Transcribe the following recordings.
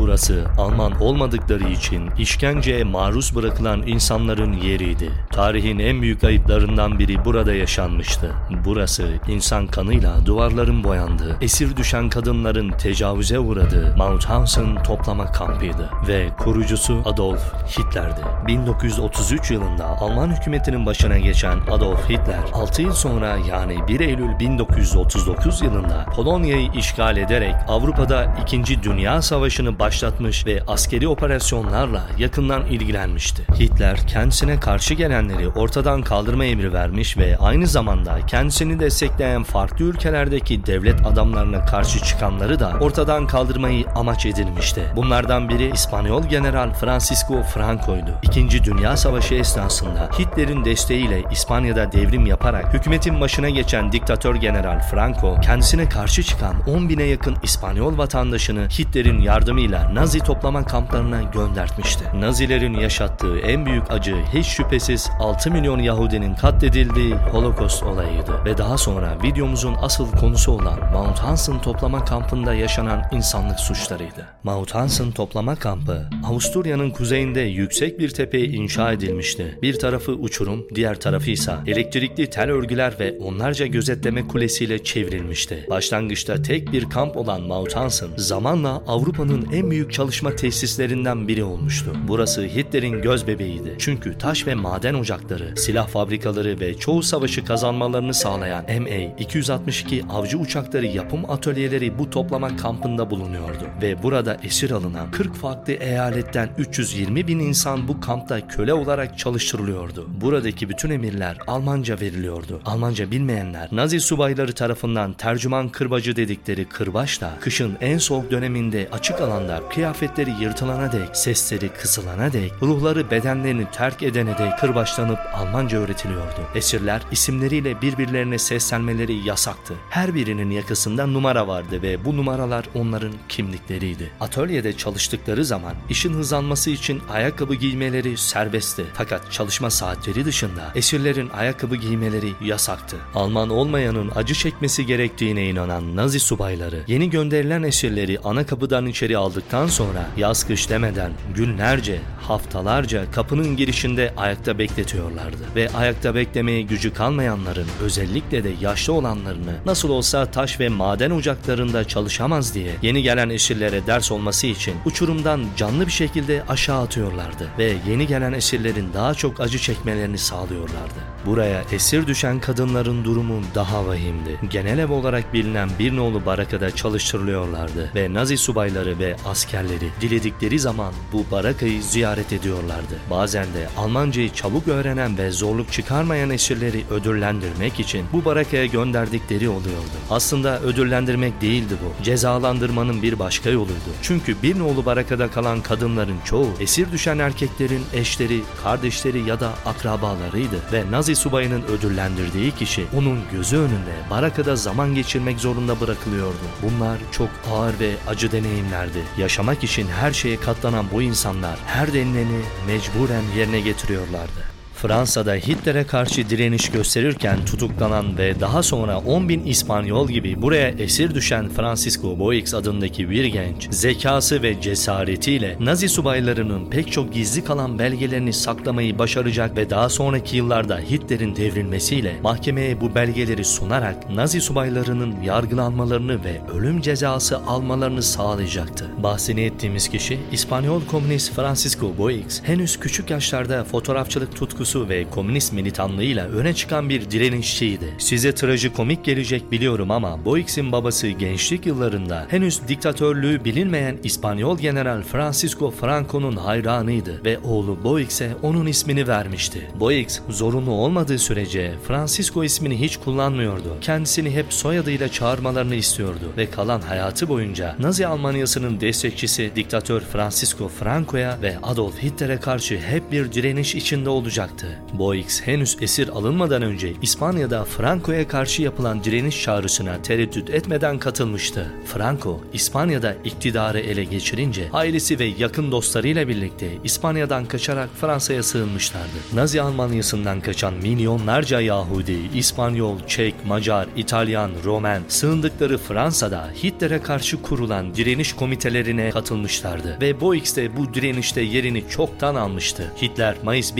Burası Alman olmadıkları için işkenceye maruz bırakılan insanların yeriydi. Tarihin en büyük ayıplarından biri burada yaşanmıştı. Burası insan kanıyla duvarların boyandığı, esir düşen kadınların tecavüze uğradığı Mauthausen toplama kampıydı ve kurucusu Adolf Hitler'di. 1933 yılında Alman hükümetinin başına geçen Adolf Hitler 6 yıl sonra yani 1 Eylül 1939 yılında Polonya'yı işgal ederek Avrupa'da 2. Dünya Savaşı'nı başlatmış ve askeri operasyonlarla yakından ilgilenmişti. Hitler kendisine karşı gelenleri ortadan kaldırma emri vermiş ve aynı zamanda kendisini destekleyen farklı ülkelerdeki devlet adamlarına karşı çıkanları da ortadan kaldırmayı amaç edinmişti. Bunlardan biri İspanyol General Francisco Franco'ydu. İkinci Dünya Savaşı esnasında Hitler'in desteğiyle İspanya'da devrim yaparak hükümetin başına geçen diktatör General Franco kendisine karşı çıkan 10 bine yakın İspanyol vatandaşını Hitler'in yardımıyla Nazi toplama kamplarına göndertmişti. Nazilerin yaşattığı en büyük acı hiç şüphesiz 6 milyon Yahudinin katledildiği Holocaust olayıydı ve daha sonra videomuzun asıl konusu olan Mauthausen toplama kampında yaşanan insanlık suçlarıydı. Mauthausen toplama kampı Avusturya'nın kuzeyinde yüksek bir tepeye inşa edilmişti. Bir tarafı uçurum, diğer tarafı ise elektrikli tel örgüler ve onlarca gözetleme kulesiyle çevrilmişti. Başlangıçta tek bir kamp olan Mauthausen zamanla Avrupa'nın en büyük çalışma tesislerinden biri olmuştu. Burası Hitler'in göz bebeğiydi. Çünkü taş ve maden ocakları, silah fabrikaları ve çoğu savaşı kazanmalarını sağlayan MA-262 avcı uçakları yapım atölyeleri bu toplama kampında bulunuyordu. Ve burada esir alınan 40 farklı eyaletten 320 bin insan bu kampta köle olarak çalıştırılıyordu. Buradaki bütün emirler Almanca veriliyordu. Almanca bilmeyenler Nazi subayları tarafından tercüman kırbacı dedikleri kırbaçla kışın en soğuk döneminde açık alanda kıyafetleri yırtılana dek, sesleri kısılana dek, ruhları bedenlerini terk edene dek kırbaçlanıp Almanca öğretiliyordu. Esirler isimleriyle birbirlerine seslenmeleri yasaktı. Her birinin yakasında numara vardı ve bu numaralar onların kimlikleriydi. Atölyede çalıştıkları zaman işin hızlanması için ayakkabı giymeleri serbestti. Fakat çalışma saatleri dışında esirlerin ayakkabı giymeleri yasaktı. Alman olmayanın acı çekmesi gerektiğine inanan Nazi subayları yeni gönderilen esirleri ana kapıdan içeri aldıktan sonra yaz kış demeden günlerce, haftalarca kapının girişinde ayakta bekletiyorlardı. Ve ayakta beklemeye gücü kalmayanların özellikle de yaşlı olanlarını nasıl olsa taş ve maden ocaklarında çalışamaz diye yeni gelen esirlere ders olması için uçurumdan canlı bir şekilde aşağı atıyorlardı ve yeni gelen esirlerin daha çok acı çekmelerini sağlıyorlardı. Buraya esir düşen kadınların durumu daha vahimdi. Genel ev olarak bilinen bir nolu barakada çalıştırılıyorlardı ve Nazi subayları ve askerleri diledikleri zaman bu barakayı ziyaret ediyorlardı. Bazen de Almancayı çabuk öğrenen ve zorluk çıkarmayan esirleri ödüllendirmek için bu barakaya gönderdikleri oluyordu. Aslında ödüllendirmek değildi bu. Cezalandırmanın bir başka yoluydu. Çünkü bir nolu barakada kalan kadınların çoğu esir düşen erkeklerin eşleri, kardeşleri ya da akrabalarıydı ve Nazi subayının ödüllendirdiği kişi onun gözü önünde barakada zaman geçirmek zorunda bırakılıyordu. Bunlar çok ağır ve acı deneyimlerdi. Yaşamak için her şeye katlanan bu insanlar her denileni mecburen yerine getiriyorlardı. Fransa'da Hitler'e karşı direniş gösterirken tutuklanan ve daha sonra 10 bin İspanyol gibi buraya esir düşen Francisco Boix adındaki bir genç, zekası ve cesaretiyle Nazi subaylarının pek çok gizli kalan belgelerini saklamayı başaracak ve daha sonraki yıllarda Hitler'in devrilmesiyle mahkemeye bu belgeleri sunarak Nazi subaylarının yargılanmalarını ve ölüm cezası almalarını sağlayacaktı. Bahsini ettiğimiz kişi İspanyol komünist Francisco Boix henüz küçük yaşlarda fotoğrafçılık tutkusu ve komünist militanlığıyla öne çıkan bir direnişçiydi. Size trajikomik gelecek biliyorum ama Boix'in babası gençlik yıllarında henüz diktatörlüğü bilinmeyen İspanyol General Francisco Franco'nun hayranıydı ve oğlu Boix'e onun ismini vermişti. Boix zorunlu olmadığı sürece Francisco ismini hiç kullanmıyordu. Kendisini hep soyadıyla çağırmalarını istiyordu ve kalan hayatı boyunca Nazi Almanyası'nın destekçisi diktatör Francisco Franco'ya ve Adolf Hitler'e karşı hep bir direniş içinde olacaktı. Olacaktı. Boix henüz esir alınmadan önce İspanya'da Franco'ya karşı yapılan direniş çağrısına tereddüt etmeden katılmıştı. Franco, İspanya'da iktidarı ele geçirince ailesi ve yakın dostlarıyla birlikte İspanya'dan kaçarak Fransa'ya sığınmışlardı. Nazi Almanyası'ndan kaçan milyonlarca Yahudi, İspanyol, Çek, Macar, İtalyan, Romen sığındıkları Fransa'da Hitler'e karşı kurulan direniş komitelerine katılmışlardı ve Boix de bu direnişte yerini çoktan almıştı. Hitler Mayıs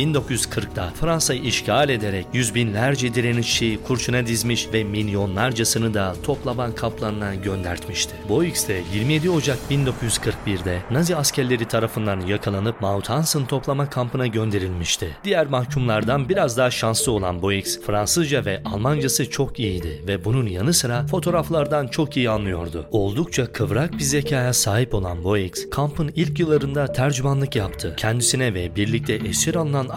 1940'da Fransa'yı işgal ederek yüz binlerce direnişçiyi kurşuna dizmiş ve milyonlarcasını da toplaman kaplanına göndertmişti. Boix de 27 Ocak 1941'de Nazi askerleri tarafından yakalanıp Mauthausen toplama kampına gönderilmişti. Diğer mahkumlardan biraz daha şanslı olan Boix, Fransızca ve Almancası çok iyiydi ve bunun yanı sıra fotoğraflardan çok iyi anlıyordu. Oldukça kıvrak bir zekaya sahip olan Boix, kampın ilk yıllarında tercümanlık yaptı. Kendisine ve birlikte esir alınan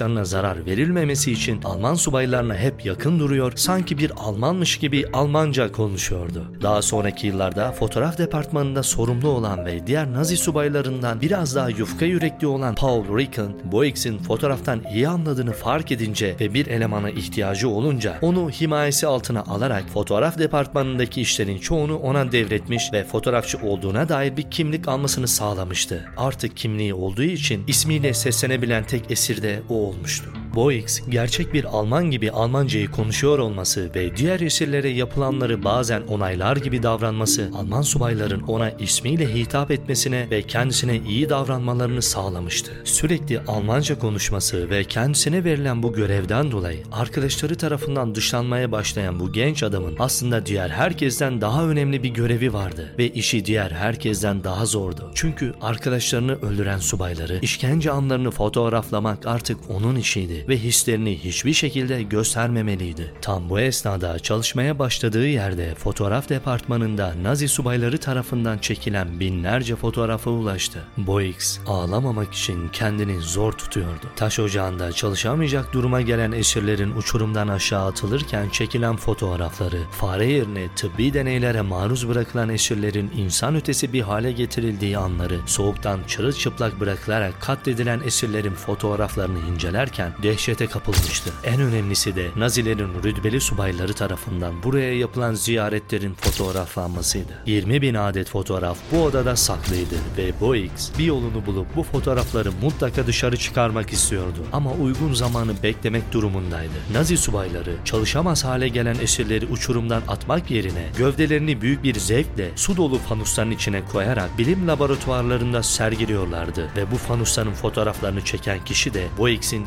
arkadaşlarına zarar verilmemesi için Alman subaylarına hep yakın duruyor, sanki bir Almanmış gibi Almanca konuşuyordu. Daha sonraki yıllarda fotoğraf departmanında sorumlu olan ve diğer Nazi subaylarından biraz daha yufka yürekli olan Paul Ricken, Boix'in fotoğraftan iyi anladığını fark edince ve bir elemana ihtiyacı olunca onu himayesi altına alarak fotoğraf departmanındaki işlerin çoğunu ona devretmiş ve fotoğrafçı olduğuna dair bir kimlik almasını sağlamıştı. Artık kimliği olduğu için ismiyle seslenebilen tek esir de o olmuştu. Boix, gerçek bir Alman gibi Almancayı konuşuyor olması ve diğer esirlere yapılanları bazen onaylar gibi davranması, Alman subayların ona ismiyle hitap etmesine ve kendisine iyi davranmalarını sağlamıştı. Sürekli Almanca konuşması ve kendisine verilen bu görevden dolayı arkadaşları tarafından dışlanmaya başlayan bu genç adamın aslında diğer herkesten daha önemli bir görevi vardı ve işi diğer herkesten daha zordu. Çünkü arkadaşlarını öldüren subayları, işkence anlarını fotoğraflamak artık onun işiydi ve hislerini hiçbir şekilde göstermemeliydi. Tam bu esnada çalışmaya başladığı yerde fotoğraf departmanında Nazi subayları tarafından çekilen binlerce fotoğrafa ulaştı. Boix ağlamamak için kendini zor tutuyordu. Taş ocağında çalışamayacak duruma gelen esirlerin uçurumdan aşağı atılırken çekilen fotoğrafları, fare yerine tıbbi deneylere maruz bırakılan esirlerin insan ötesi bir hale getirildiği anları, soğuktan çırılçıplak bırakılarak katledilen esirlerin fotoğraflarını incelerken dehşete kapılmıştı. En önemlisi de Nazilerin rütbeli subayları tarafından buraya yapılan ziyaretlerin fotoğraflanmasıydı. 20 bin adet fotoğraf bu odada saklıydı ve Boix bir yolunu bulup bu fotoğrafları mutlaka dışarı çıkarmak istiyordu. Ama uygun zamanı beklemek durumundaydı. Nazi subayları çalışamaz hale gelen esirleri uçurumdan atmak yerine gövdelerini büyük bir zevkle su dolu fanusların içine koyarak bilim laboratuvarlarında sergiliyorlardı ve bu fanusların fotoğraflarını çeken kişi de Boix'in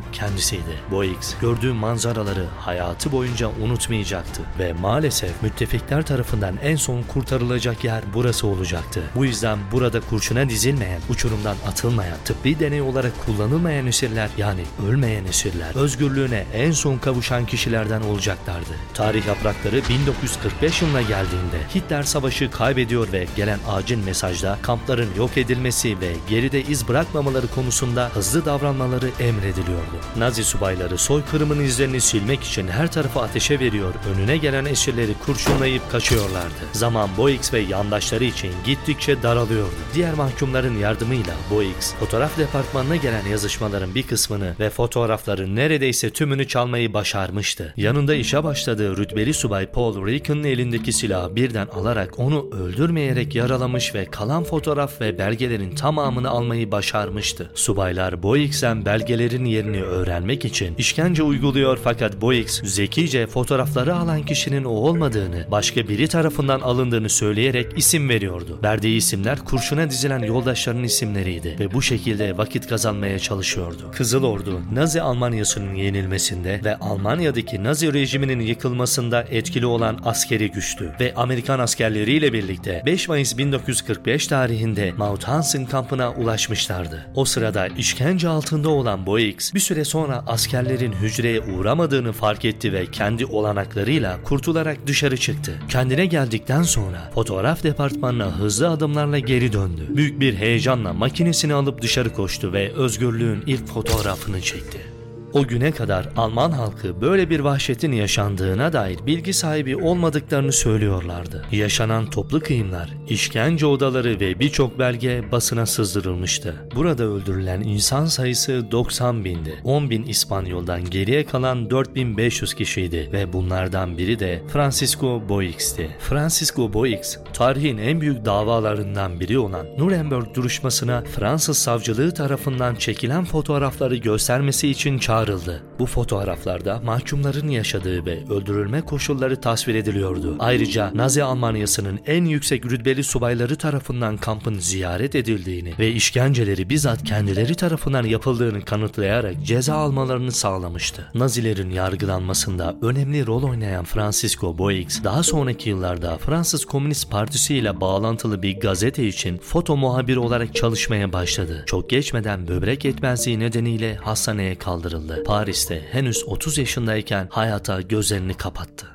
kendisiydi. Boix gördüğü manzaraları hayatı boyunca unutmayacaktı ve maalesef müttefikler tarafından en son kurtarılacak yer burası olacaktı. Bu yüzden burada kurşuna dizilmeyen, uçurumdan atılmayan, tıbbi deney olarak kullanılmayan esirler yani ölmeyen esirler özgürlüğüne en son kavuşan kişilerden olacaklardı. Tarih yaprakları 1945 yılına geldiğinde Hitler savaşı kaybediyor ve gelen acil mesajda kampların yok edilmesi ve geride iz bırakmamaları konusunda hızlı davranmaları emrediliyordu. Nazi subayları soykırımın izlerini silmek için her tarafa ateşe veriyor, önüne gelen esirleri kurşunlayıp kaçıyorlardı. Zaman Boix ve yandaşları için gittikçe daralıyordu. Diğer mahkumların yardımıyla Boix, fotoğraf departmanına gelen yazışmaların bir kısmını ve fotoğrafların neredeyse tümünü çalmayı başarmıştı. Yanında işe başladığı rütbeli subay Paul Ricken'ın elindeki silahı birden alarak onu öldürmeyerek yaralamış ve kalan fotoğraf ve belgelerin tamamını almayı başarmıştı. Subaylar Boix'ten belgelerin yerini öğrenmek için işkence uyguluyor fakat Boix zekice fotoğrafları alan kişinin o olmadığını, başka biri tarafından alındığını söyleyerek isim veriyordu. Verdiği isimler kurşuna dizilen yoldaşlarının isimleriydi ve bu şekilde vakit kazanmaya çalışıyordu. Kızıl Ordu, Nazi Almanyası'nın yenilmesinde ve Almanya'daki Nazi rejiminin yıkılmasında etkili olan askeri güçtü ve Amerikan askerleriyle birlikte 5 Mayıs 1945 tarihinde Mauthausen kampına ulaşmışlardı. O sırada işkence altında olan Boix bir süre sonra askerlerin hücreye uğramadığını fark etti ve kendi olanaklarıyla kurtularak dışarı çıktı. Kendine geldikten sonra fotoğraf departmanına hızlı adımlarla geri döndü. Büyük bir heyecanla makinesini alıp dışarı koştu ve özgürlüğün ilk fotoğrafını çekti. O güne kadar Alman halkı böyle bir vahşetin yaşandığına dair bilgi sahibi olmadıklarını söylüyorlardı. Yaşanan toplu kıyımlar, işkence odaları ve birçok belge basına sızdırılmıştı. Burada öldürülen insan sayısı 90 bindi. 10 bin İspanyoldan geriye kalan 4500 kişiydi ve bunlardan biri de Francisco Boix'ti. Francisco Boix, tarihin en büyük davalarından biri olan Nuremberg duruşmasına Fransız savcılığı tarafından çekilen fotoğrafları göstermesi için çağrıldı. Bu fotoğraflarda mahkumların yaşadığı ve öldürülme koşulları tasvir ediliyordu. Ayrıca Nazi Almanyası'nın en yüksek rütbeli subayları tarafından kampın ziyaret edildiğini ve işkenceleri bizzat kendileri tarafından yapıldığını kanıtlayarak ceza almalarını sağlamıştı. Nazilerin yargılanmasında önemli rol oynayan Francisco Boix daha sonraki yıllarda Fransız Komünist Partisi ile bağlantılı bir gazete için foto muhabiri olarak çalışmaya başladı. Çok geçmeden böbrek yetmezliği nedeniyle hastaneye kaldırıldı. Paris'te henüz 30 yaşındayken hayata gözlerini kapattı.